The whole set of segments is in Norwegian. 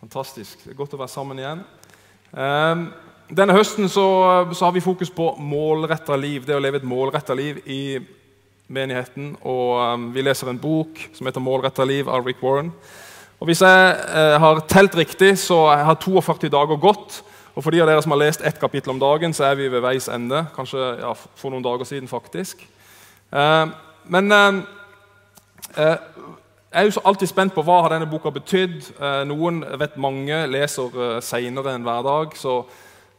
Fantastisk. Det er godt å være sammen igjen. Um, denne høsten så, så, har vi fokus på målretta liv, det å leve et målretta liv i menigheten. Og um, Vi leser en bok som heter 'Målretta liv' av Rick Warren. Og Hvis jeg uh, har telt riktig, så har 42 dager gått. Og For de av dere som har lest ett kapittel om dagen, så er vi ved veis ende. Kanskje ja, for noen dager siden, faktisk. Uh, men jeg er jo alltid spent på hva har denne boka betydd. Eh, noen vet mange leser eh, seinere enn hver dag. Så,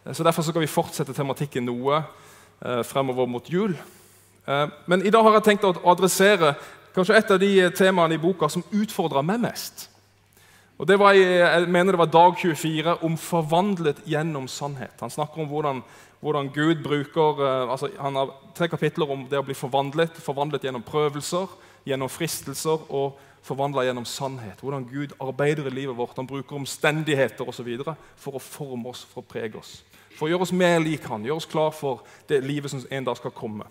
eh, så Derfor skal vi fortsette tematikken noe fremover mot jul. Men i dag har jeg tenkt å adressere kanskje et av de temaene i boka som utfordra meg mest. Og det var, Jeg mener det var dag 24 om 'forvandlet gjennom sannhet'. Han snakker om hvordan, hvordan Gud bruker altså Han har tre kapitler om det å bli forvandlet. Forvandlet gjennom prøvelser, gjennom fristelser og forvandla gjennom sannhet. Hvordan Gud arbeider i livet vårt. Han bruker omstendigheter osv. for å forme oss, for å prege oss. For å gjøre oss mer lik Han, gjøre oss klar for det livet som en dag skal komme.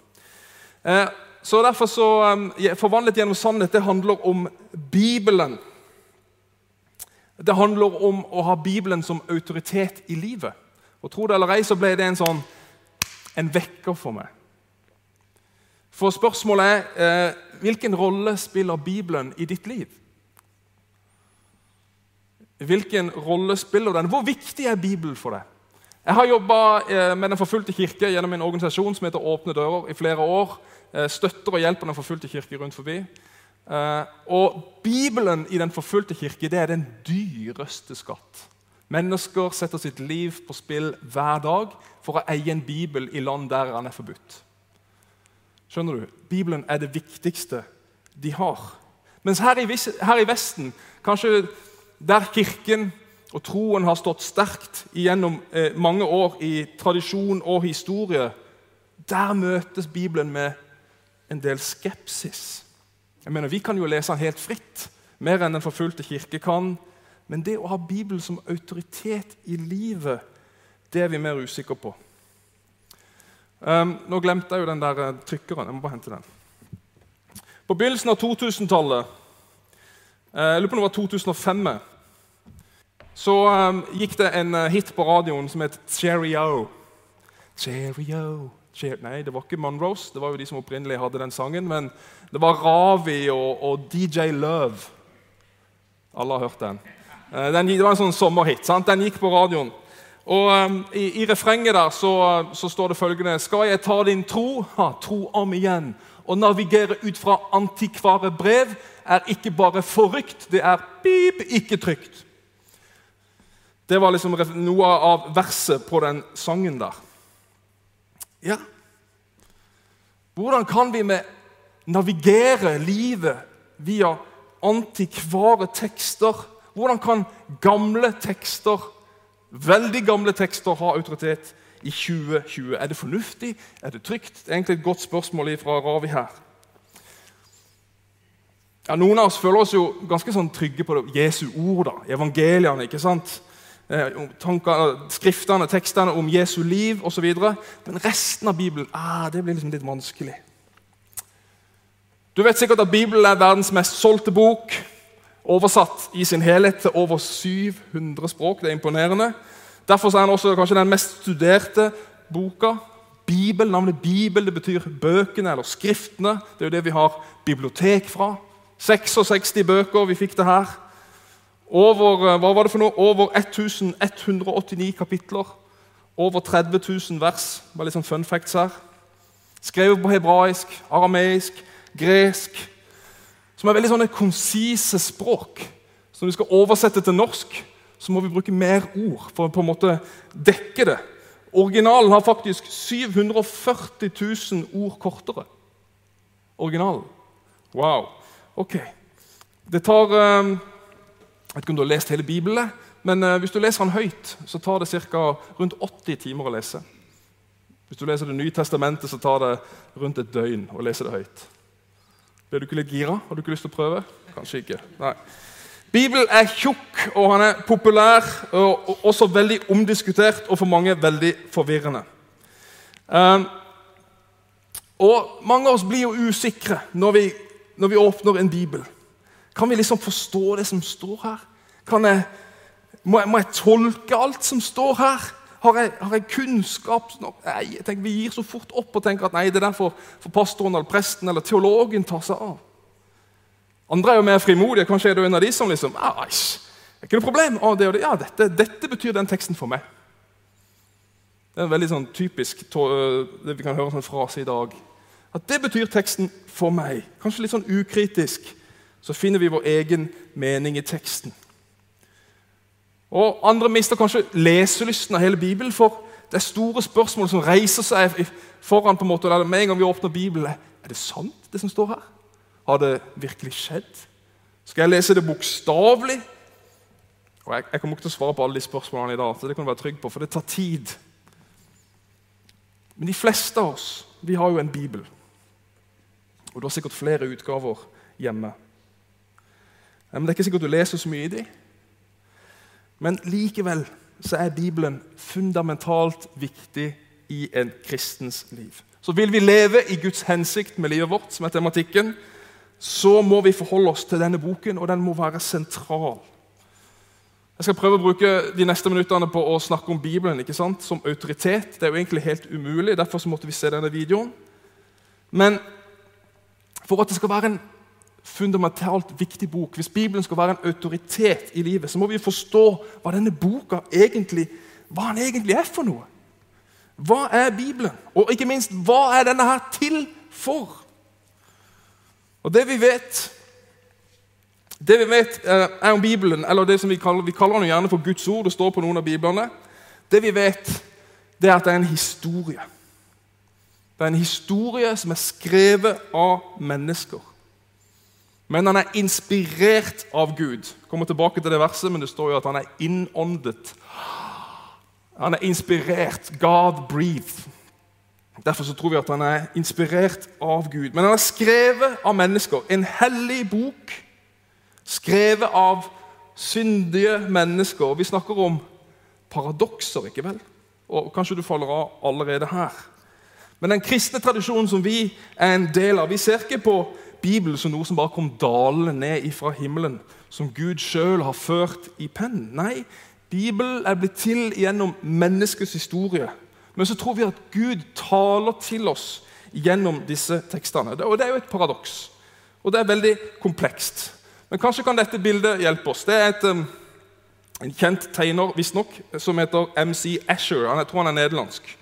Eh, så derfor så, eh, Forvandlet gjennom sannhet det handler om Bibelen. Det handler om å ha Bibelen som autoritet i livet. Og Tro det eller ei, så ble det en sånn en vekker for meg. For spørsmålet er eh, hvilken rolle spiller Bibelen i ditt liv? Hvilken rolle spiller den? Hvor viktig er Bibelen for deg? Jeg har jobba eh, med Den forfulgte kirke gjennom en organisasjon som heter Åpne dører i flere år. Eh, støtter og hjelper Den forfulgte kirke rundt forbi. Eh, og Bibelen i Den forfulgte kirke det er den dyreste skatt. Mennesker setter sitt liv på spill hver dag for å eie en bibel i land der han er forbudt. Skjønner du? Bibelen er det viktigste de har. Mens her i, her i Vesten, kanskje der Kirken og troen har stått sterkt gjennom eh, mange år i tradisjon og historie, der møtes Bibelen med en del skepsis. Jeg mener, Vi kan jo lese den helt fritt, mer enn den forfulgte kirke kan. Men det å ha Bibelen som autoritet i livet, det er vi mer usikre på. Um, nå glemte jeg jo den der uh, trykkeren. Jeg må bare hente den. På begynnelsen av 2000-tallet, uh, jeg lurer på om det var 2005, så um, gikk det en uh, hit på radioen som het Cheerio. Cheerio Cheer Nei, det var ikke Monrose. Det var jo de som opprinnelig hadde den sangen. Men det var Ravi og, og DJ Love. Alle har hørt den. den. Det var en sånn sommerhit. sant? Den gikk på radioen. Og um, I, i refrenget der så, så, står det følgende Skal jeg ta din tro, ha, tro om igjen, og navigere ut fra antikvare brev, er ikke bare forrykt, det er pip, ikke trygt. Det var liksom noe av verset på den sangen der. Ja Hvordan kan vi navigere livet via antikvare tekster? Hvordan kan gamle tekster Veldig gamle tekster har autoritet i 2020. Er det fornuftig? Er det trygt? Det er egentlig et godt spørsmål fra Ravi her. Ja, noen av oss føler oss jo ganske sånn trygge på det. Jesu ord, da, evangeliene. ikke sant? Eh, tankene, skriftene, tekstene om Jesu liv osv. Men resten av Bibelen ah, det blir liksom litt vanskelig. Du vet sikkert at Bibelen er verdens mest solgte bok. Oversatt i sin helhet til over 700 språk. Det er imponerende. Derfor er den også kanskje den mest studerte boka. Bibel, Navnet Bibel det betyr bøkene eller skriftene. Det er jo det vi har bibliotek fra. 66 bøker vi fikk det her. Over, eh, hva var det for noe? Over 1189 kapitler. Over 30 000 vers. Bare litt sånn fun facts her. Skrevet på hebraisk, arameisk, gresk som er veldig sånne konsise språk. Så når vi skal oversette til norsk, så må vi bruke mer ord for å på en måte dekke det. Originalen har faktisk 740 000 ord kortere. Originalen. Wow. Ok. Det tar um, Jeg vet ikke om du har lest hele Bibelen, men uh, hvis du leser den høyt, så tar det ca. rundt 80 timer å lese. Hvis du leser Det nye testamentet, så tar det rundt et døgn å lese det høyt. Ble du ikke litt gira? Har du ikke lyst til å prøve? Kanskje ikke. Nei. Bibelen er tjukk, og han er populær, og også veldig omdiskutert og for mange veldig forvirrende. Um, og Mange av oss blir jo usikre når vi, når vi, åpner en bibel. Kan vi liksom forstå det som står her? Jeg må jeg, må jeg tolke alt som står her? Har jeg, har jeg kunnskap nok? Nei, tenker Vi gir så fort opp og tenker at nei, det er derfor for pastoren eller presten eller teologen tar seg av. Andre er jo mer frimodige. Kanskje er du en av de som liksom ah, det er ikke noe problem. Å, det det. Ja, dette, dette, betyr den teksten for meg. Det er en veldig sånn typisk det vi kan høre en sånn frase i dag. At det betyr teksten for meg. Kanskje litt sånn ukritisk. Så finner vi vår egen mening i teksten. Og Andre mister kanskje leselysten av hele Bibelen, for det er store spørsmål som reiser seg foran. på en måte, Med en gang vi åpner Bibelen, er det sant, det som står her? Har det virkelig skjedd? Skal jeg lese det bokstavelig? Og jeg, jeg, kommer ikke til å svare på alle de spørsmålene i dag, så det kan du være trygg på, for det tar tid. Men de fleste av oss vi har jo en bibel. Og du har sikkert flere utgaver hjemme. Men Det er ikke sikkert du leser så mye i dem. Men likevel så er Bibelen fundamentalt viktig i en kristens liv. Så vil vi leve i Guds hensikt med livet vårt, som er tematikken, så må vi forholde oss til denne boken, og den må være sentral. Jeg skal prøve å bruke de neste minuttene på å snakke om Bibelen ikke sant? som autoritet. Det er jo egentlig helt umulig, derfor så måtte vi se denne videoen. Men for at det skal være en fundamentalt viktig bok, hvis Bibelen skal være en autoritet i livet, så må vi forstå hva denne boka egentlig, hva den egentlig er for noe. Hva er Bibelen? Og ikke minst, hva er denne her til for? Og det vi vet det vi vet eh, er om Bibelen, eller det som vi kaller, vi kaller den gjerne for Guds ord, det står på noen av biblene Det vi vet, det er at det er en historie. Det er en historie som er skrevet av mennesker. Men han er inspirert av Gud. Jeg kommer tilbake til det verset, men det står jo at han er innåndet. Han er inspirert. God breathe. Derfor så tror vi at han er inspirert av Gud. Men han er skrevet av mennesker. En hellig bok skrevet av syndige mennesker. Vi snakker om paradokser, ikke vel? Og Kanskje du faller av allerede her. Men den kristne tradisjonen som vi er en del av Vi ser ikke på Bibelen som noe som bare kom dalende ned fra himmelen, som Gud sjøl har ført i pennen. Nei, Bibelen er blitt til gjennom menneskets historie men så tror vi at Gud taler til oss gjennom disse tekstene. Og Det er jo et paradoks. Og det er veldig komplekst. Men kanskje kan dette bildet hjelpe oss. Det er et, um, en kjent tegner visstnok, som heter MC Asher. Jeg tror han er nederlandsk.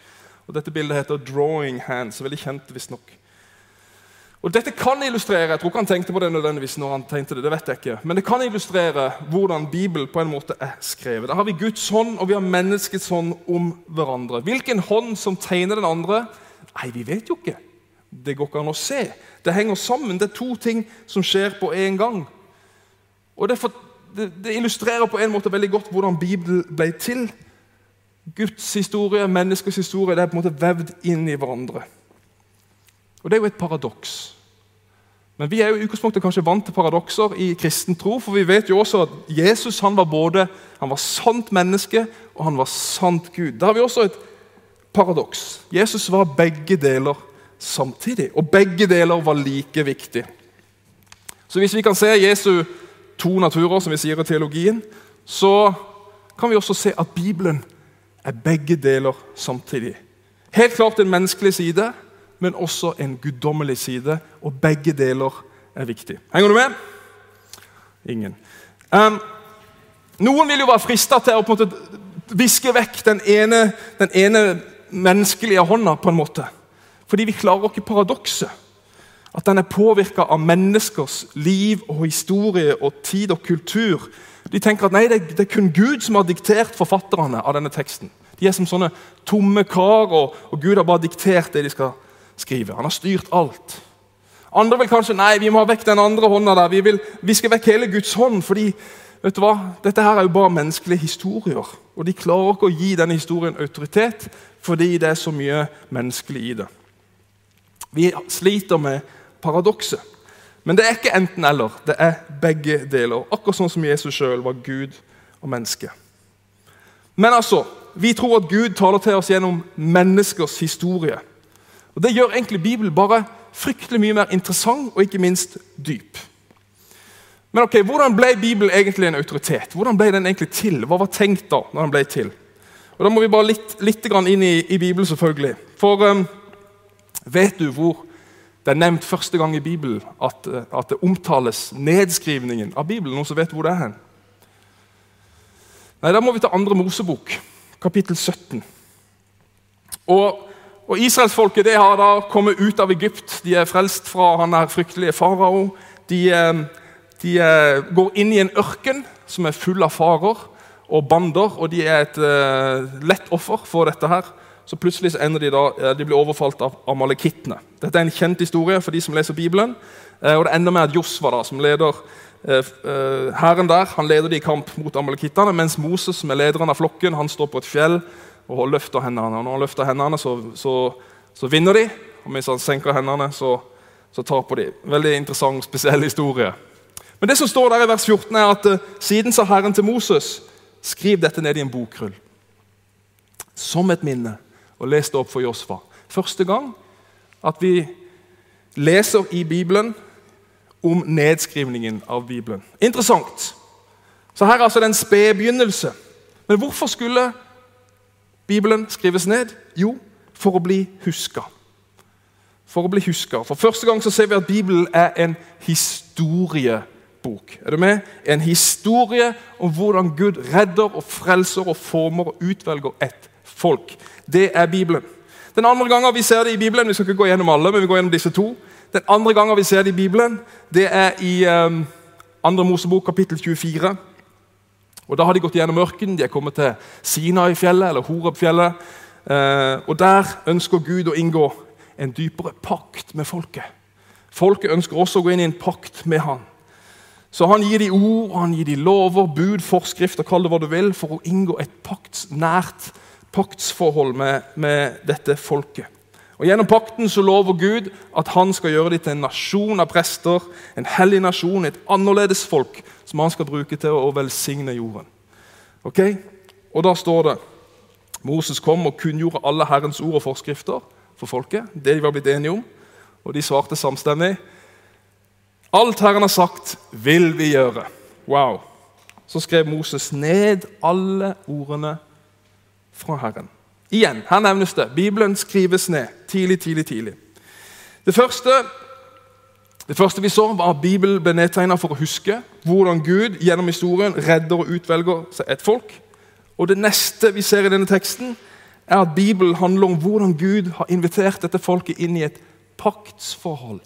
Og Dette bildet heter 'Drawing Hands'. Veldig kjent visstnok. Og Dette kan illustrere jeg tror ikke han tenkte på det nødvendigvis når han tenkte det, det vet jeg ikke, men det kan illustrere hvordan Bibelen på en måte er skrevet. Da har vi Guds hånd og vi har menneskets hånd om hverandre. Hvilken hånd som tegner den andre? Nei, vi vet jo ikke. Det går ikke an å se. Det henger sammen. Det er to ting som skjer på en gang. Og det, for, det, det illustrerer på en måte veldig godt hvordan Bibelen ble til. Guds historie, menneskets historie, det er på en måte vevd inn i hverandre. Og Det er jo et paradoks. Men vi er jo i utgangspunktet kanskje vant til paradokser i kristen tro. For vi vet jo også at Jesus han var både han var sant menneske og han var sant Gud. Da har vi også et paradoks. Jesus var begge deler samtidig. Og begge deler var like viktig. Så hvis vi kan se Jesu to naturer, som vi sier i teologien, så kan vi også se at Bibelen er begge deler samtidig. Helt klart en menneskelig side, men også en guddommelig side. Og begge deler er viktig. Henger du med? Ingen. Um, noen vil jo være frista til å på en måte viske vekk den ene, den ene menneskelige hånda, på en måte. Fordi vi klarer ikke paradokset. At den er påvirka av menneskers liv og historie og tid og kultur. De tenker at nei, det, er kun Gud som har diktert forfatterne av denne teksten. De er som sånne tomme kar, og, og Gud har bare diktert det de skal skriver. Han har styrt alt. Andre vil kanskje nei, vi må ha vekk den andre hånda der. Vi vil viske vekk hele Guds hånd. fordi vet du hva? Dette her er jo bare menneskelige historier. Og de klarer ikke å gi denne historien autoritet fordi det er så mye menneskelig i det. Vi sliter med paradokset. Men det er ikke enten-eller. Det er begge deler. Akkurat sånn som Jesus sjøl var Gud og menneske. Men altså, vi tror at Gud taler til oss gjennom menneskers historie. Og Det gjør egentlig Bibelen bare fryktelig mye mer interessant og ikke minst dyp. Men ok, hvordan ble Bibelen egentlig en autoritet? Hvordan ble den egentlig til? Hva var tenkt da når den ble til? Og Da må vi bare litt, litt inn i, i, Bibelen, selvfølgelig. For um, vet du hvor det er nevnt første gang i Bibelen at, uh, at, det omtales nedskrivningen av Bibelen? Noen som vet hvor det er hen? Nei, Da må vi til andre Mosebok, kapittel 17. Og, og Israelsfolket har da kommet ut av Egypt. De er frelst fra han der fryktelige farao. De, um, de uh, går inn i en ørken som er full av farer og bander, og de er et uh, lett offer for dette. her. Så plutselig så ender de da, de blir overfalt av amalekittene. Dette er en kjent historie for de som leser Bibelen. Uh, og Det ender med at Josva, da, som leder hæren der, han leder de i kamp mot amalekittene, mens Moses, som er lederen av flokken, han står på et fjell og løfter hendene. Og når han løfter hendene, så, så, så vinner de. Og hvis han senker hendene, så, så taper de. Veldig interessant, spesiell historie. Men det som står der i vers 14 er at siden sa Herren til Moses Skriv dette ned i en bokrull som et minne, og les det opp for Josfa. Første gang at vi leser i Bibelen om nedskrivningen av Bibelen. Interessant. Så her er altså den spede begynnelse. Men hvorfor skulle Bibelen skrives ned? Jo, for å bli huska. For å bli huska. For første gang så ser vi at Bibelen er en historiebok. Er du med? En historie om hvordan Gud redder og frelser og former og utvelger et folk. Det er Bibelen. Den andre gangen vi ser det i Bibelen, vi skal ikke gå gjennom alle, men vi går gjennom disse to. Den andre gangen vi ser det i Bibelen, det er i um, andre Mosebok kapittel 24. Og Da har de gått gjennom ørkenen, de er kommet til Sinai-fjellet eller Horeb-fjellet. Uh, og Der ønsker Gud å inngå en dypere pakt med folket. Folket ønsker også å gå inn i en pakt med Han. Så han gir de ord, han gir de lover, bud, forskrifter, kall det hva du vil, for å inngå et pakts, nært paktsforhold med, med, dette folket. Og Gjennom pakten så lover Gud at han skal gjøre dem til en nasjon av prester, en hellig nasjon, et annerledes folk som han skal bruke til å velsigne jorden. Ok? Og Da står det Moses kom og kunngjorde alle Herrens ord og forskrifter for folket. det de var blitt enige om, Og de svarte samstemmig Alt Herren har sagt, vil vi gjøre. Wow. Så skrev Moses ned alle ordene fra Herren. Igjen, her nevnes det. Bibelen skrives ned tidlig, tidlig, tidlig. Det første, det første vi så, var at Bibelen ble nedtegna for å huske hvordan Gud gjennom historien redder og utvelger seg et folk. Og Det neste vi ser i denne teksten, er at Bibelen handler om hvordan Gud har invitert dette folket inn i et paktsforhold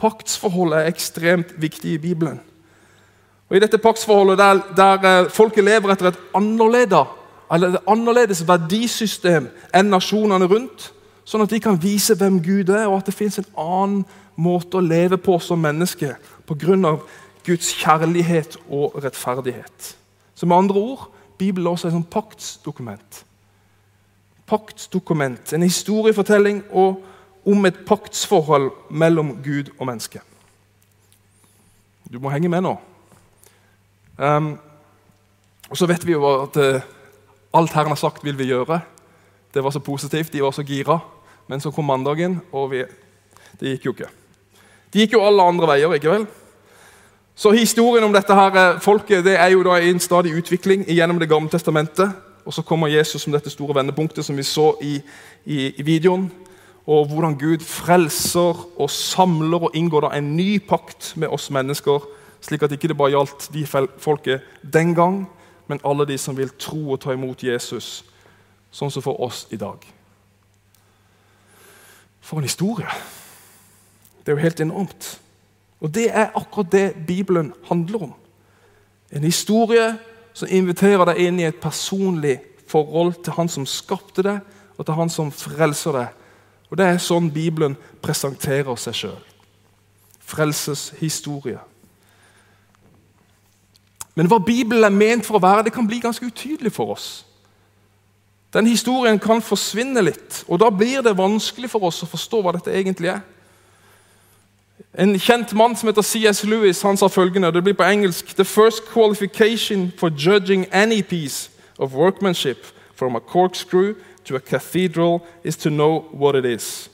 Paktsforholdet er ekstremt viktig i Bibelen. Og I dette paktsforholdet der, der eh, folket lever etter et annerledes, eller et annerledes verdisystem enn nasjonene rundt, sånn at de kan vise hvem Gud er, og at det fins en annen måte å leve på som menneske pga. Guds kjærlighet og rettferdighet. Så med andre ord Bibelen også er et paktsdokument. Paktsdokument, En historiefortelling om et paktsforhold mellom Gud og menneske. Du må henge med nå. Um, og Så vet vi jo at uh, alt Herren har sagt, vil vi gjøre. Det var så positivt, de var så gira. Men så kom mandagen, og vi, det gikk jo ikke. Det gikk jo alle andre veier, ikke vel? Så historien om dette her eh, folket det er jo da i en stadig utvikling gjennom Det gamle testamentet. Og så kommer Jesus som dette store vendepunktet som vi så i, i, i videoen og hvordan Gud frelser og samler og inngår en ny pakt med oss mennesker, slik at ikke det bare gjaldt de folket den gang, men alle de som vil tro og ta imot Jesus, sånn som for oss i dag. For en historie! Det er jo helt enormt. Og det er akkurat det Bibelen handler om. En historie som inviterer deg inn i et personlig forhold til Han som skapte deg, og til Han som frelser deg og Det er sånn Bibelen presenterer seg sjøl. Frelseshistorie. Men hva Bibelen er ment for å være, det kan bli ganske utydelig for oss. Den historien kan forsvinne litt, og da blir det vanskelig for oss å forstå hva dette egentlig er. En kjent mann som heter C.S. Lewis han sa følgende, det blir på engelsk The first qualification for judging any piece of workmanship from a corkscrew to a cathedral is to know what it is.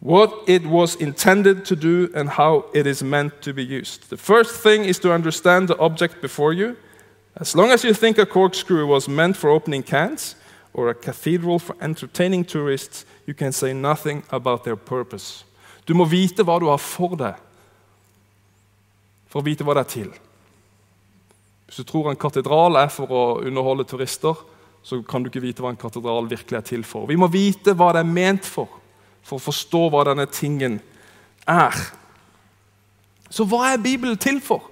What it was intended to do and how it is meant to be used. The first thing is to understand the object before you. As long as you think a corkscrew was meant for opening cans or a cathedral for entertaining tourists, you can say nothing about their purpose. Du må vite hva du har for deg, for å vite hva det er til. Hvis du tror en katedral er for å underholde turister, så kan du ikke vite hva en katedral virkelig er til for. Vi må vite hva det er ment for, for å forstå hva denne tingen er. Så hva er Bibelen til for?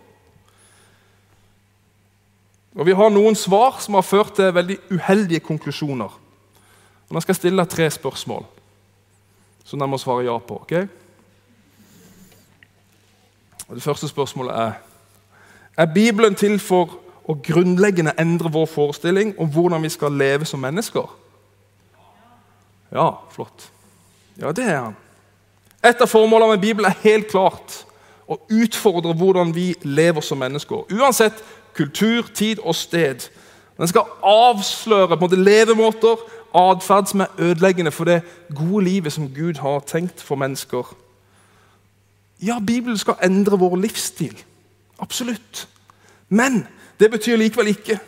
Og Vi har noen svar som har ført til veldig uheldige konklusjoner. Og Nå skal jeg stille deg tre spørsmål som dere må svare ja på. ok? Og Det første spørsmålet er Er Bibelen til for å grunnleggende endre vår forestilling om hvordan vi skal leve som mennesker? Ja, flott. Ja, det er han. Et av formålene med Bibelen er helt klart å utfordre hvordan vi lever som mennesker. Uansett kultur, tid og sted. Den skal avsløre på en måte, levemåter, atferd som er ødeleggende for det gode livet som Gud har tenkt for mennesker. Ja, Bibelen skal endre vår livsstil. Absolutt. Men det betyr likevel ikke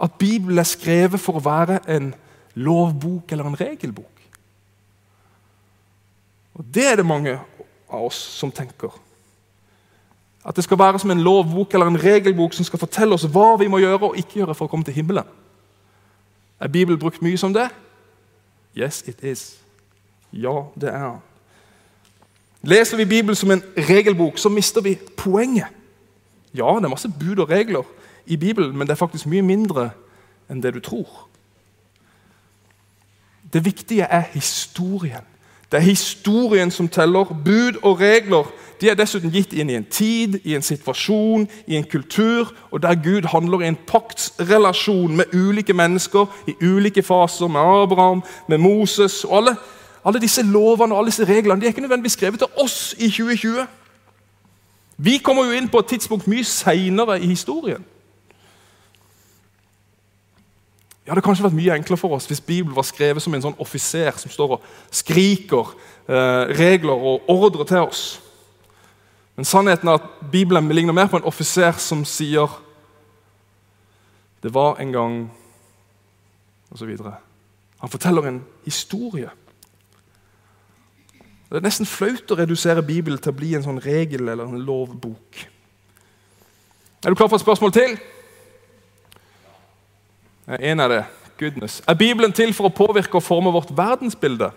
at Bibelen er skrevet for å være en lovbok eller en regelbok. Og Det er det mange av oss som tenker. At det skal være som en lovbok eller en regelbok som skal fortelle oss hva vi må gjøre og ikke gjøre for å komme til himmelen. Er Bibelen brukt mye som det? Yes, it is. Ja, det er han. Leser vi Bibelen som en regelbok, så mister vi poenget. Ja, det er masse bud og regler i Bibelen, men det er faktisk mye mindre enn det du tror. Det viktige er historien. Det er historien som teller. Bud og regler de er dessuten gitt inn i en tid, i en situasjon, i en kultur, og der Gud handler i en paktsrelasjon med ulike mennesker i ulike faser, med Abraham, med Moses og alle, alle disse lovene og alle disse reglene de er ikke nødvendigvis skrevet til oss i 2020. Vi kommer jo inn på et tidspunkt mye seinere i historien. Ja, Det hadde kanskje vært mye enklere for oss hvis Bibelen var skrevet som en sånn offiser som står og skriker eh, regler og ordre til oss. Men sannheten er at Bibelen ligner mer på en offiser som sier 'Det var en gang' Og så videre. Han forteller en historie. Det er nesten flaut å redusere Bibelen til å bli en sånn regel eller en lovbok. Er du klar for et spørsmål til? En av det. Goodness. Er Bibelen til for å påvirke og forme vårt verdensbilde?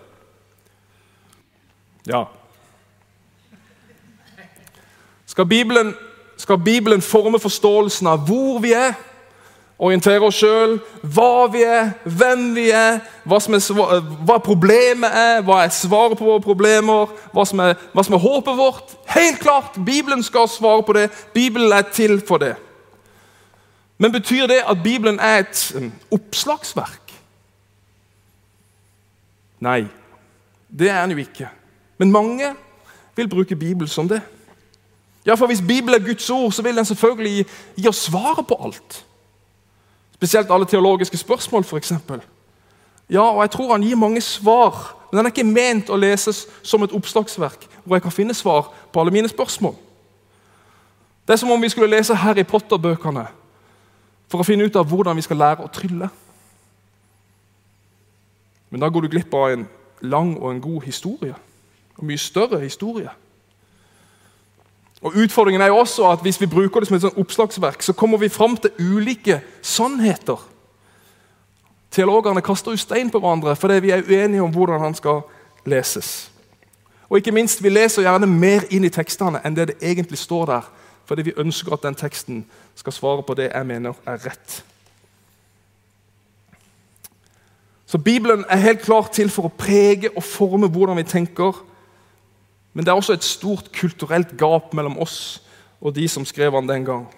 Ja. Skal Bibelen, skal Bibelen forme forståelsen av hvor vi er? Orientere oss sjøl, hva vi er, hvem vi er, hva, er, hva problemet er, hva er svaret på våre problemer, hva som, er, hva som er håpet vårt. Helt klart! Bibelen skal svare på det. Bibelen er til for det. Men betyr det at Bibelen er et um, oppslagsverk? Nei, det er den jo ikke. Men mange vil bruke Bibelen som det. Ja, for Hvis Bibelen er Guds ord, så vil den selvfølgelig gi, gi oss svaret på alt. Spesielt alle teologiske spørsmål, f.eks. Ja, og jeg tror han gir mange svar, men den er ikke ment å leses som et oppslagsverk hvor jeg kan finne svar på alle mine spørsmål. Det er som om vi skulle lese Harry Potter-bøkene for å finne ut av hvordan vi skal lære å trylle. Men da går du glipp av en lang og en god historie. Og mye større historie. Og Utfordringen er jo også at hvis vi bruker det som et sånn oppslagsverk, så kommer vi fram til ulike sannheter. Teologene kaster jo stein på hverandre fordi vi er uenige om hvordan han skal leses. Og ikke minst, Vi leser gjerne mer inn i tekstene enn det det egentlig står der, fordi vi ønsker at den teksten skal svare på det jeg mener er rett. Så Bibelen er helt klart til for å prege og forme hvordan vi tenker. Men det er også et stort kulturelt gap mellom oss og de som skrev den den gang.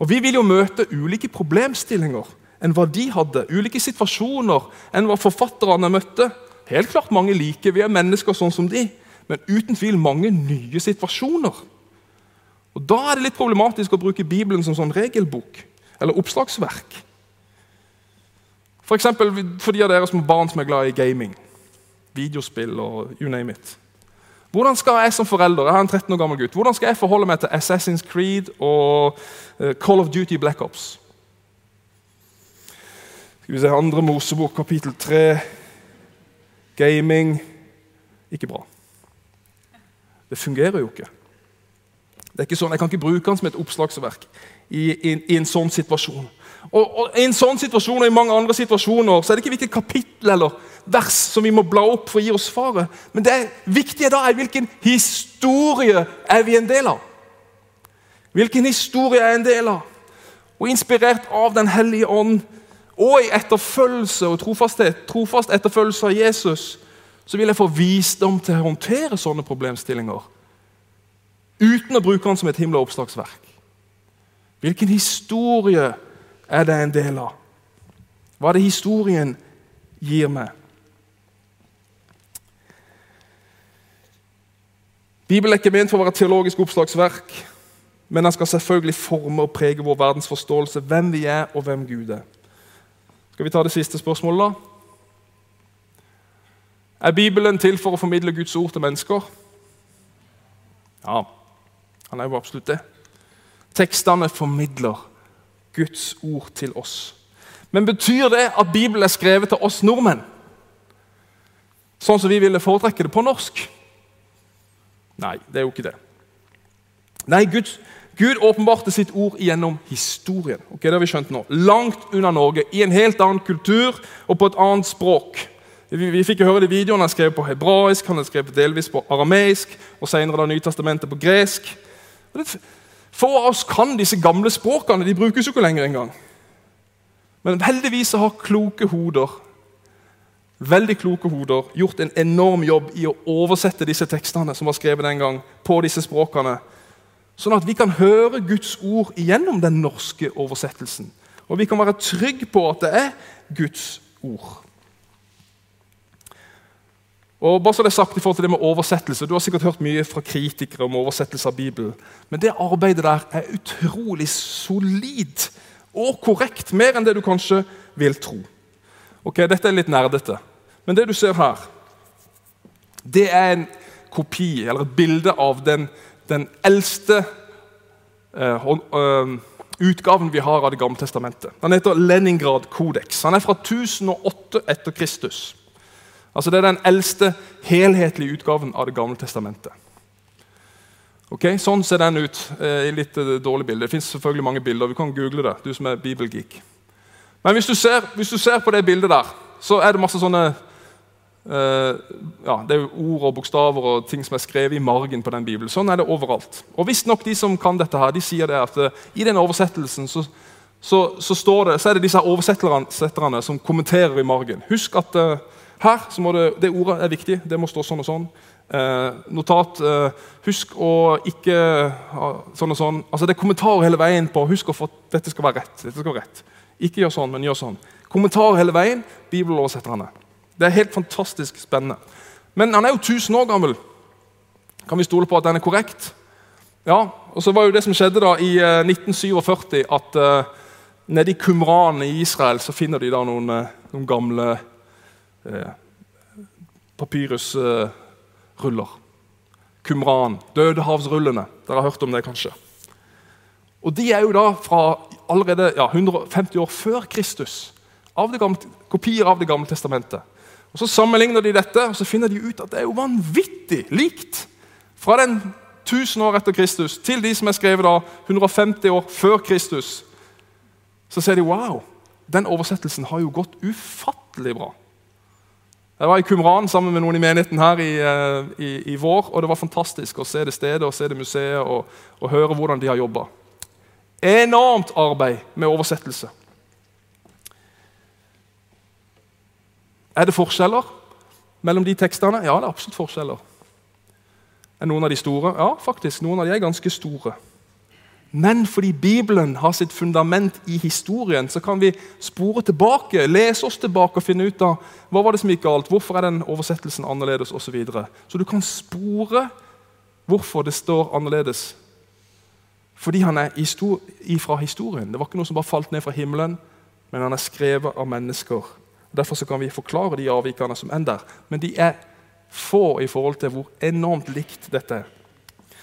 Og Vi vil jo møte ulike problemstillinger enn hva de hadde. Ulike situasjoner enn hva forfatterne møtte. Helt klart mange like, vi er mennesker sånn som de, men uten tvil mange nye situasjoner. Og Da er det litt problematisk å bruke Bibelen som sånn regelbok eller oppslagsverk. For, eksempel, for de av dere som har barn som er glad i gaming, videospill og you name it. Hvordan skal jeg som forelder jeg har en 13 år gammel gutt, hvordan skal jeg forholde meg til Assassin's Creed og uh, Call of Duty Black Ops? Skal vi se, Andre Mosebok, kapittel 3. Gaming Ikke bra. Det fungerer jo ikke. Det er ikke sånn, Jeg kan ikke bruke den som et oppslagsverk i, i, i en sånn situasjon. Og, og, I en sånn situasjon og i mange andre situasjoner så er det ikke hvilket kapittel eller vers som vi må bla opp for å gi oss svaret. Men det viktige da er hvilken historie er vi en del av. Hvilken historie er en del av? Og inspirert av Den hellige ånd og i etterfølgelse og trofasthet, trofast etterfølgelse av Jesus, så vil jeg få visdom til å håndtere sånne problemstillinger uten å bruke den som et himla oppslagsverk. Hvilken historie er det en del av? Hva er det historien gir meg? Bibelen er ikke ment for å være et teologisk oppslagsverk, men den skal selvfølgelig forme og prege vår verdensforståelse, hvem vi er, og hvem Gud er. Skal vi ta det siste spørsmålet, da? Er Bibelen til for å formidle Guds ord til mennesker? Ja, han er jo absolutt det. Tekstene formidler Guds ord til oss. Men betyr det at Bibelen er skrevet til oss nordmenn? Sånn som vi ville foretrekke det på norsk? Nei, det er jo ikke det. Nei, Gud, Gud åpenbarte sitt ord gjennom historien. Ok, det har vi skjønt nå. Langt unna Norge, i en helt annen kultur og på et annet språk. Vi, vi fikk høre det i videoen Han skrev på hebraisk, han skrev delvis på arameisk og senere da Nytestamentet på gresk. Få av oss kan disse gamle språkene. De brukes jo ikke lenger engang. Men heldigvis har kloke hoder veldig kloke hoder gjort en enorm jobb i å oversette disse tekstene som var skrevet den gang, på disse språkene, sånn at vi kan høre Guds ord gjennom den norske oversettelsen. Og vi kan være trygge på at det er Guds ord. Og bare så det er sagt i forhold til det med oversettelse, Du har sikkert hørt mye fra kritikere om oversettelse av Bibelen. Men det arbeidet der er utrolig solid og korrekt. Mer enn det du kanskje vil tro. Ok, Dette er litt nerdete, men det du ser her, det er en kopi, eller et bilde av den, den eldste uh, uh, utgaven vi har av Det gamle testamentet. Den heter Leningrad Codex. Han er fra 1008 etter Kristus. Altså Det er den eldste helhetlige utgaven av Det gamle testamentet. Ok, Sånn ser den ut eh, i litt eh, dårlig bilde. Det fins selvfølgelig mange bilder. Du kan google det, du som er bibelgeek. Men hvis du, ser, hvis du ser på det bildet der, så er det masse sånne eh, ja, Det er jo ord og bokstaver og ting som er skrevet i margen på den bibelen. Sånn er det overalt. Og Visstnok de som kan dette, her, de sier det at uh, i den oversettelsen så, så, så, det, så er det disse oversetterne som kommenterer i margen. Husk at uh, her så må det, det ordet er viktig. Det må stå sånn og sånn. Eh, notat eh, Husk å ikke sånn og sånn. Altså Det er kommentarer hele veien på husk å få dette skal være rett. dette skal være rett. Ikke gjør sånn, men gjør sånn. Kommentarer hele veien. Bibeloversetterne. Det er helt fantastisk spennende. Men han er jo 1000 år gammel. Kan vi stole på at den er korrekt? Ja, og så var jo det som skjedde da i eh, 1947, at eh, nede i Kumran i Israel så finner de da noen, eh, noen gamle eh, papyrusruller. Kumran, Dødehavsrullene. Dere har hørt om det, kanskje. Og De er jo da fra allerede ja, 150 år før Kristus. Av gamle, kopier av Det gamle testamentet. Og Så Sammenligner de dette og så finner de ut at det er jo vanvittig likt. Fra den 1000 år etter Kristus til de som er skrevet da 150 år før Kristus. Så ser de wow, den oversettelsen har jo gått ufattelig bra. Jeg var i Kumran sammen med noen i menigheten her i, eh, i, i, vår. og Det var fantastisk å se det stedet og se det museet og, og høre hvordan de har jobba. Enormt arbeid med oversettelse. Er det forskjeller mellom de tekstene? Ja, det er absolutt forskjeller. Er noen av de store? Ja, faktisk. Noen av de er ganske store. Men fordi Bibelen har sitt fundament i historien, så kan vi spore tilbake, lese oss tilbake og finne ut av hva var det som gikk galt, hvorfor er den oversettelsen annerledes osv. Så, videre. så du kan spore hvorfor det står annerledes. Fordi han er fra historien. Det var ikke noe som bare falt ned fra himmelen, men han er skrevet av mennesker. Derfor kan vi forklare de avvikene som er der. Men de er få i forhold til hvor enormt likt dette er.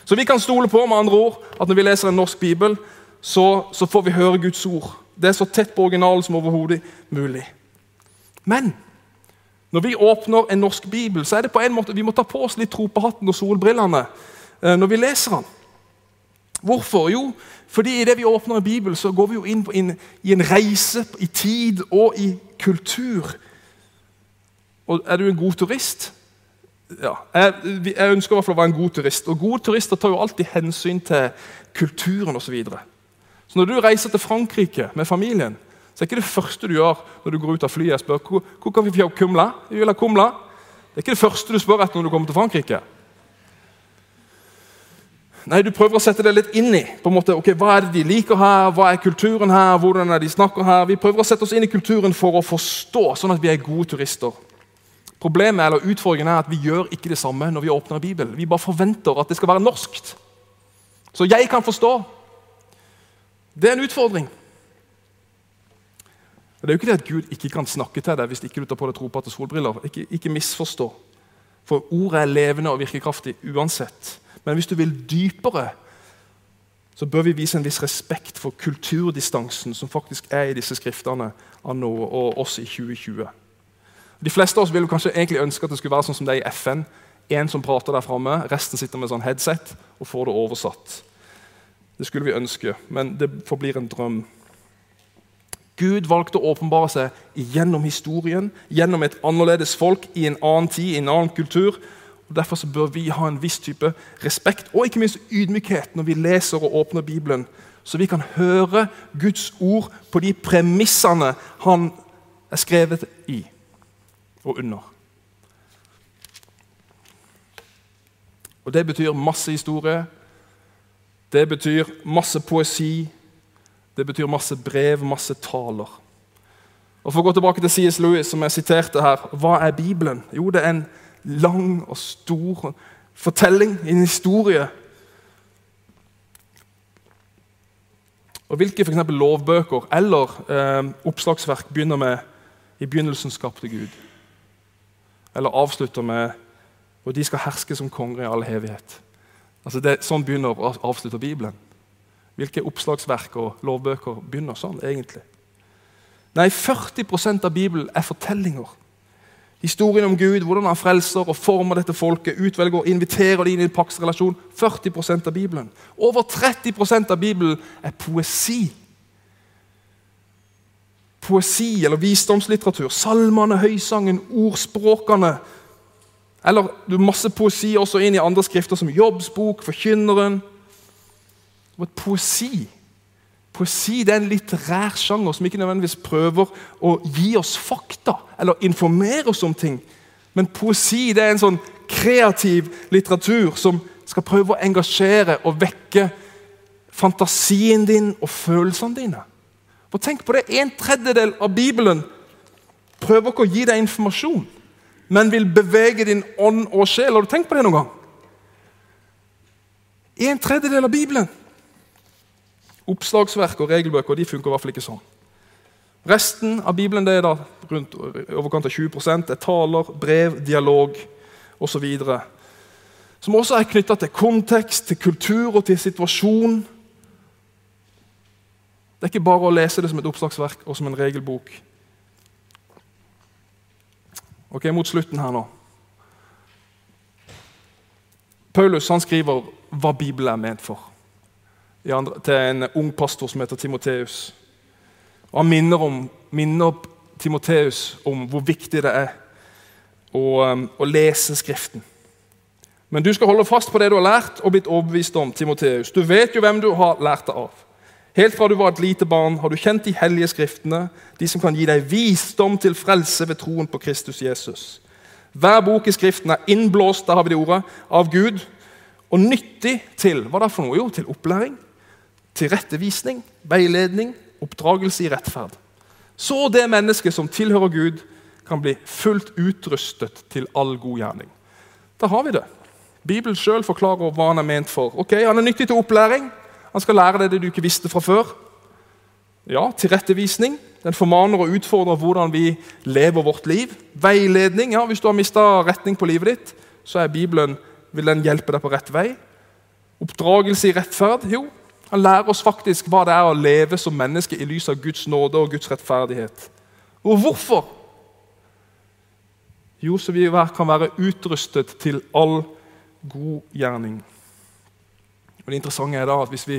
Så vi kan stole på med andre ord, at når vi leser en norsk bibel, så, så får vi høre Guds ord. Det er så tett på originalen som overhodet mulig. Men når vi åpner en norsk bibel, så er det på en måte, vi må ta på oss litt tro på hatten og solbrillene eh, når vi leser den. Hvorfor? Jo, fordi idet vi åpner en bibel, så går vi jo inn, inn i en reise i tid og i kultur. Og Er du en god turist? Ja, jeg, jeg ønsker i hvert fall å være en god turist. Og Gode turister tar jo alltid hensyn til kulturen osv. Så, videre. så når du reiser til Frankrike med familien, så er ikke det første du gjør når du går ut av flyet og spør hvor, kan vi få kumla. Vi vil ha kumla. Det er ikke det første du spør etter når du kommer til Frankrike. Nei, Du prøver å sette det litt inn i. på en måte, ok, Hva er det de liker her? Hva er kulturen her? Hvordan er de snakker her? Vi prøver å sette oss inn i kulturen for å forstå, sånn at vi er gode turister. Problemet eller Utfordringen er at vi gjør ikke det samme når vi åpner Bibelen. Vi bare forventer at det skal være norskt. Så jeg kan forstå. Det er en utfordring. Det er jo ikke det at Gud ikke kan snakke til deg hvis ikke du tar på deg tropete solbriller. Ikke, ikke misforstå. For ordet er levende og virkekraftig uansett. Men hvis du vil dypere, så bør vi vise en viss respekt for kulturdistansen som faktisk er i disse skriftene av nå, og oss i 2020. De fleste av oss vil kanskje egentlig ønske at det skulle være sånn som det er i FN. En som prater der framme, resten sitter med sånn headset og får det oversatt. Det skulle vi ønske, men det forblir en drøm. Gud valgte å åpenbare seg gjennom historien, gjennom et annerledes folk i en annen tid, i en annen kultur. Og Derfor bør vi ha en viss type respekt og ikke minst ydmykhet når vi leser og åpner Bibelen, så vi kan høre Guds ord på de premissene han er skrevet i og under. Og Det betyr masse historie. Det betyr masse poesi. Det betyr masse brev, masse taler. Og For å gå tilbake til C.S. Lewis, som jeg siterte her, hva er Bibelen? Jo, det er en lang og stor fortelling, en historie. Og Hvilke for eksempel, lovbøker eller eh, oppslagsverk begynner med 'I begynnelsen skapte Gud'? Eller avslutter med og de skal herske som konger i all evighet. Altså det, sånn begynner å avslutte Bibelen. Hvilke oppslagsverk og lovbøker begynner sånn egentlig? Nei, 40% av Bibelen er fortellinger. Historien om Gud, hvordan han frelser og former dette folket, utvelger og inviterer dem inn i en paktsrelasjon. 40% av Bibelen. Over 30% av Bibelen er poesi poesi eller visdomslitteratur. Salmene, høysangen, ordspråkene. Eller du masse poesi også inn i andre skrifter, som Jobbs bok, Forkynneren. Og poesi Poesi det er en litterær sjanger som ikke nødvendigvis prøver å gi oss fakta eller informere oss om ting. Men poesi det er en sånn kreativ litteratur som skal prøve å engasjere og vekke fantasien din og følelsene dine. For tenk på det, En tredjedel av Bibelen prøver ikke å gi deg informasjon, men vil bevege din ånd og sjel. Har du tenkt på det noen gang? En tredjedel av Bibelen. Oppslagsverk og regelbøker de funker i hvert fall ikke sånn. Resten av Bibelen det er da rundt overkant av 20 er taler, brev, dialog osv. Som også er knytta til kontekst, til kultur og til situasjon. Det er ikke bare å lese det som et oppslagsverk og som en regelbok. Ok, Mot slutten her nå. Paulus han skriver hva Bibelen er ment for, andre, til en ung pastor som heter Timoteus. Han minner, om, minner Timoteus om hvor viktig det er å, um, å lese Skriften. Men du skal holde fast på det du har lært og blitt overbevist om. Timoteus. Du vet jo hvem du har lært det av. Helt fra du var et lite barn, har du kjent de hellige skriftene, de som kan gi deg visdom til frelse ved troen på Kristus Jesus. Hver bok i Skriften er innblåst der har vi det ordet, av Gud og nyttig til hva da for noe? Jo, til opplæring, til rettevisning, veiledning, oppdragelse i rettferd. Så det mennesket som tilhører Gud, kan bli fullt utrustet til all god gjerning. Da har vi det. Bibelen sjøl forklarer hva han er ment for. Ok, Han er nyttig til opplæring. Han skal lære deg det du ikke visste fra før. Ja, tilrettevisning. Den formaner og utfordrer hvordan vi lever vårt liv. Veiledning. ja, Hvis du har mista retning på livet ditt, så er Bibelen, vil den hjelpe deg på rett vei. Oppdragelse i rettferd. Jo, han lærer oss faktisk hva det er å leve som menneske i lys av Guds nåde og Guds rettferdighet. Og hvorfor? Jo, så vi kan være utrustet til all god gjerning. Og Det interessante er da at hvis vi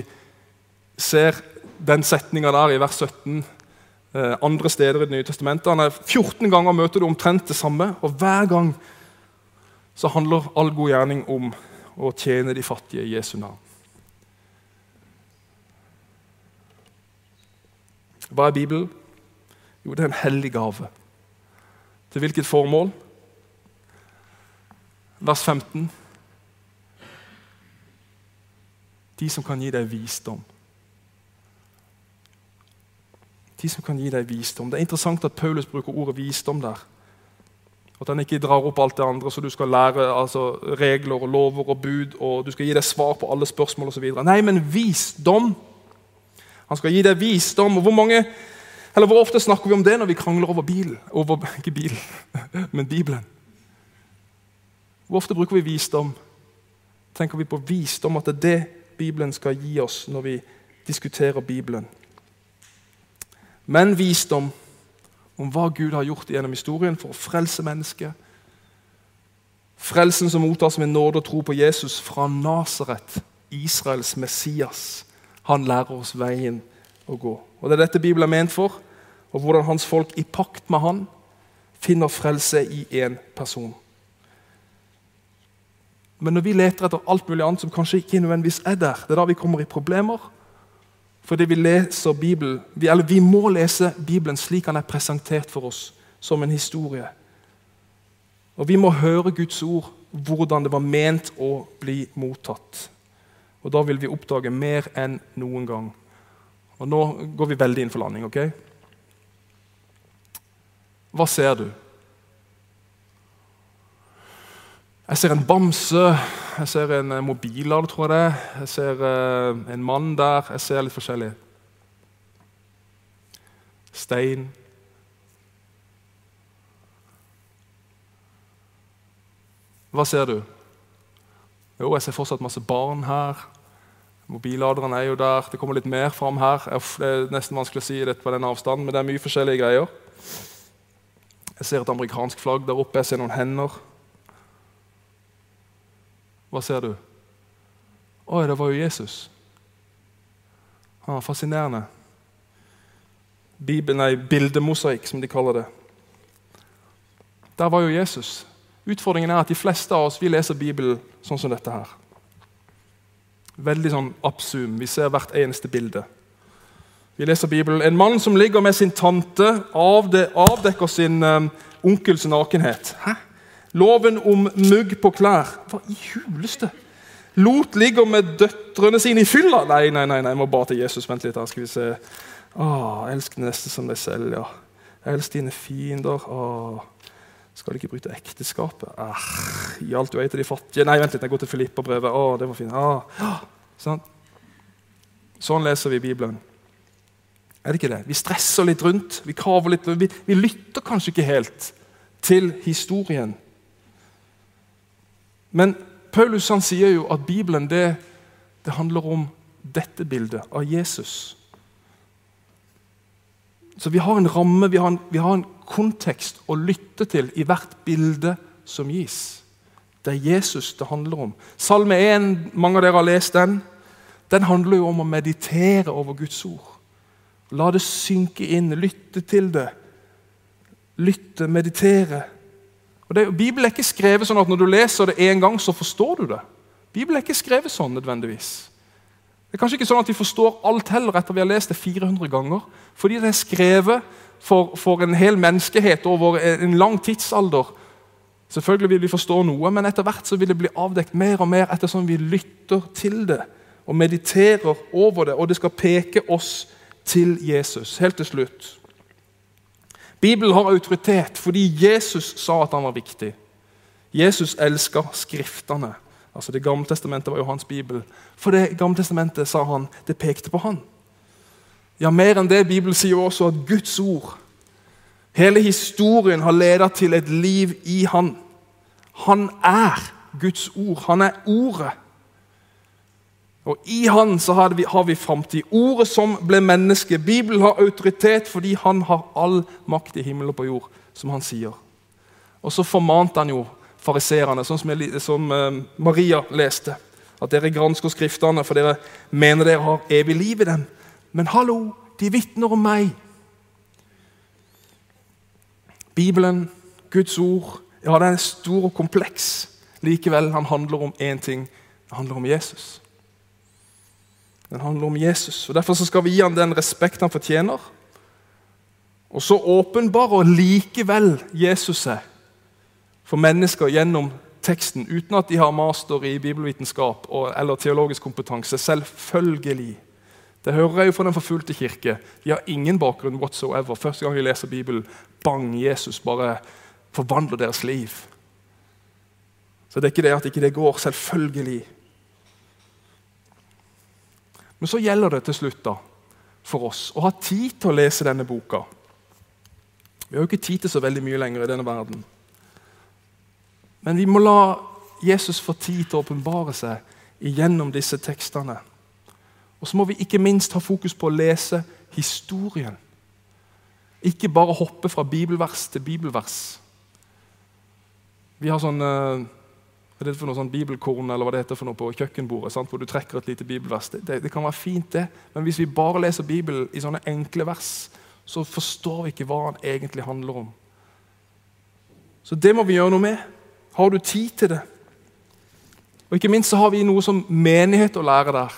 ser den setninga der i vers 17 eh, andre steder i Det nye er 14 ganger møter du omtrent det samme, og hver gang så handler all god gjerning om å tjene de fattige i Jesu navn. Hva er Bibelen? Jo, det er en hellig gave. Til hvilket formål? Vers 15. De som kan gi deg visdom. De som kan gi deg visdom. Det er interessant at Paulus bruker ordet visdom der. At han ikke drar opp alt det andre, så du skal lære altså, regler og lover og bud, og du skal gi deg svar på alle spørsmål osv. Nei, men visdom. Han skal gi deg visdom. og hvor mange eller Hvor ofte snakker vi om det når vi krangler over bilen? Over, ikke bil, men Bibelen. Hvor ofte bruker vi visdom? Tenker vi på visdom, at det er det Bibelen skal gi oss når vi diskuterer Bibelen? Men visdom om hva Gud har gjort gjennom historien for å frelse mennesket. Frelsen som mottas med nåde og tro på Jesus fra Nasaret, Israels Messias. Han lærer oss veien å gå. Og Det er dette Bibelen er ment for, og hvordan hans folk i pakt med han finner frelse i én person. Men når vi leter etter alt mulig annet som kanskje ikke nødvendigvis er der, det er da vi kommer i problemer. Fordi vi leser Bibelen, vi, eller vi må lese Bibelen slik han er presentert for oss, som en historie. Og vi må høre Guds ord, hvordan det var ment å bli mottatt. Og Da vil vi oppdage mer enn noen gang. Og Nå går vi veldig inn for landing. ok? Hva ser du? Jeg ser en bamse, jeg ser en eh, mobillader, tror jeg det Jeg ser uh, en mann der. Jeg ser litt forskjellig. Stein. Hva ser du? Jo, jeg ser fortsatt masse barn her. Mobilladeren er jo der. Det kommer litt mer fram her. Det er nesten vanskelig å si det på den avstanden, men det er mye forskjellige greier. Jeg ser et amerikansk flagg der oppe. Jeg ser noen hender. Hva ser du? Oi, det var jo Jesus. Var fascinerende. Bibelen, er Bildemosaikk, som de kaller det. Der var jo Jesus. Utfordringen er at de fleste av oss vi leser Bibelen sånn som dette her. Veldig sånn upzoom. Vi ser hvert eneste bilde. Vi leser Bibelen. En mann som ligger med sin tante, avdekker sin um, onkels nakenhet. Hæ? Loven om mugg på klær. Hva i huleste? Lot ligger med døtrene sine i fylla. Nei, nei, nei, nei, jeg må bare til Jesus. Vent litt. her, skal vi se. Åh, Elsk neste som deg selv, ja. Elsk dine fiender. Åh. Skal du ikke bryte ekteskapet? Ah, I alt du eier til de fattige. Nei, vent litt, jeg går til Filippa-brevet. Åh, det var fint. Ah. Sånn. sånn leser vi Bibelen. Er det ikke det? Vi stresser litt rundt, vi kaver litt vi, vi lytter kanskje ikke helt til historien. Men Paulus han sier jo at Bibelen det, det handler om dette bildet av Jesus. Så vi har en ramme, vi har en, vi har en, kontekst å lytte til i hvert bilde som gis. Det er Jesus det handler om. Salme 1, mange av dere har lest den. Den handler jo om å meditere over Guds ord. La det synke inn, lytte til det. Lytte, meditere. Og det, Bibelen er ikke skrevet sånn at når du leser det én gang, så forstår du det. Bibelen er ikke skrevet sånn nødvendigvis. Det er kanskje ikke sånn at vi forstår alt heller etter vi har lest det 400 ganger. Fordi det er skrevet for, for en hel menneskehet over en lang tidsalder. Selvfølgelig vil vi forstå noe, men etter hvert så vil det bli avdekt mer og mer ettersom vi lytter til det og mediterer over det, og det skal peke oss til Jesus. Helt til slutt. Bibelen har autoritet fordi Jesus sa at han var viktig. Jesus elska Skriftene. Altså Det gamle testamentet var jo hans bibel. For det gamle testamentet, sa han, det pekte på han. Ja, mer enn det. Bibelen sier også at Guds ord, hele historien, har ledet til et liv i Han. Han er Guds ord. Han er Ordet. Og I Han så har vi, har vi framtid. Ordet som ble menneske. Bibelen har autoritet fordi Han har all makt i himmel og på jord, som Han sier. Og så formante Han jo fariserene, sånn som, jeg, som uh, Maria leste. At dere gransker Skriftene, for dere mener dere har evig liv i dem. Men hallo, de vitner om meg. Bibelen, Guds ord, ja, den er stor og kompleks. Likevel han handler om én ting. Det handler om Jesus. Den handler om Jesus. og Derfor skal vi gi ham den respekt han fortjener. Og så åpenbarer likevel Jesus seg for mennesker gjennom teksten, uten at de har master i bibelvitenskap eller teologisk kompetanse. Selvfølgelig. Det hører jeg jo fra den forfulgte kirke. De har ingen bakgrunn whatsoever. Første gang de leser Bibelen, bang, Jesus bare forvandler deres liv. Så det er ikke det at ikke det går. Selvfølgelig. Men så gjelder det til slutt da, for oss å ha tid til å lese denne boka. Vi har jo ikke tid til så veldig mye lenger i denne verden. Men vi må la Jesus få tid til å åpenbare seg gjennom disse tekstene. Og så må vi ikke minst ha fokus på å lese historien. Ikke bare hoppe fra bibelvers til bibelvers. Vi har sånn uh, hva er for noe sånn bibelkorn eller hva det heter for noe på kjøkkenbordet, sant? hvor du trekker et lite bibelvers. Det, det, det, kan være fint, det, men hvis vi bare leser Bibelen i sånne enkle vers, så forstår vi ikke hva den egentlig handler om. Så det må vi gjøre noe med. Har du tid til det? Og Ikke minst så har vi noe som menighet å lære der.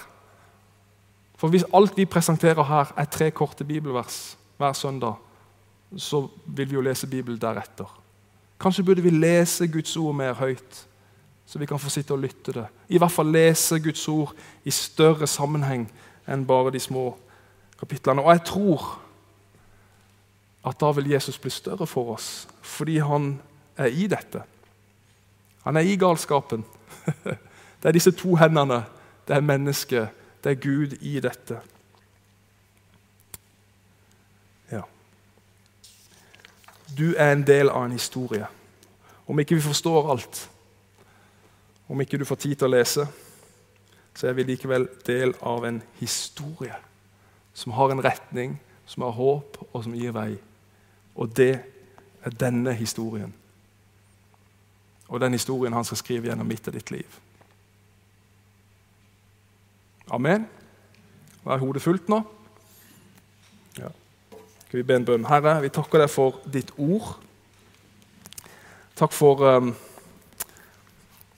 For Hvis alt vi presenterer her, er tre korte bibelvers hver søndag, så vil vi jo lese Bibelen deretter. Kanskje burde vi lese Guds ord mer høyt, så vi kan få sitte og lytte det. I hvert fall lese Guds ord i større sammenheng enn bare de små kapitlene. Og jeg tror at da vil Jesus bli større for oss, fordi han er i dette. Han er i galskapen. Det er disse to hendene. Det er mennesket. Det er Gud i dette. Ja. Du er en del av en historie. Om ikke vi forstår alt, om ikke du får tid til å lese, så er vi likevel del av en historie som har en retning, som har håp, og som gir vei. Og det er denne historien. Og den historien han skal skrive gjennom mitt og ditt liv. Amen. Er hodet fullt nå? Ja. Skal vi be en bønn? Herre, vi takker deg for ditt ord. Takk for um,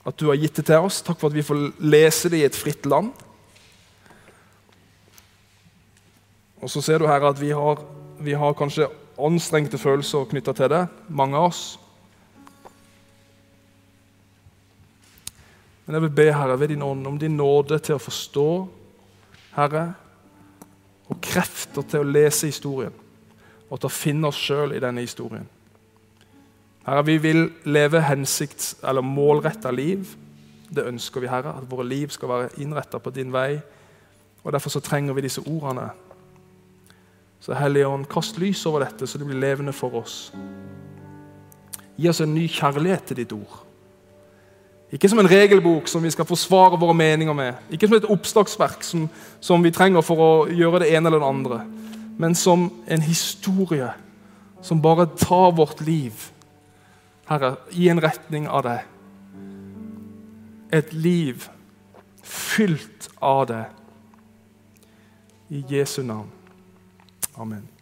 at du har gitt det til oss. Takk for at vi får lese det i et fritt land. Og så ser du her at vi har, vi har kanskje anstrengte følelser knytta til det, mange av oss. Men jeg vil be Herre, ved din ånd om din nåde til å forstå, Herre, og krefter til å lese historien og til å finne oss sjøl i denne historien. Herre, vi vil leve hensikts- eller målretta liv. Det ønsker vi, Herre, at våre liv skal være innretta på din vei. Og Derfor så trenger vi disse ordene. Så Hellige Ånd, kast lys over dette, så det blir levende for oss. Gi oss en ny kjærlighet til ditt ord. Ikke som en regelbok som vi skal forsvare våre meninger med. Ikke som et oppslagsverk som, som vi trenger for å gjøre det ene eller det andre. Men som en historie som bare tar vårt liv, Herre, i en retning av det. Et liv fylt av det. I Jesu navn. Amen.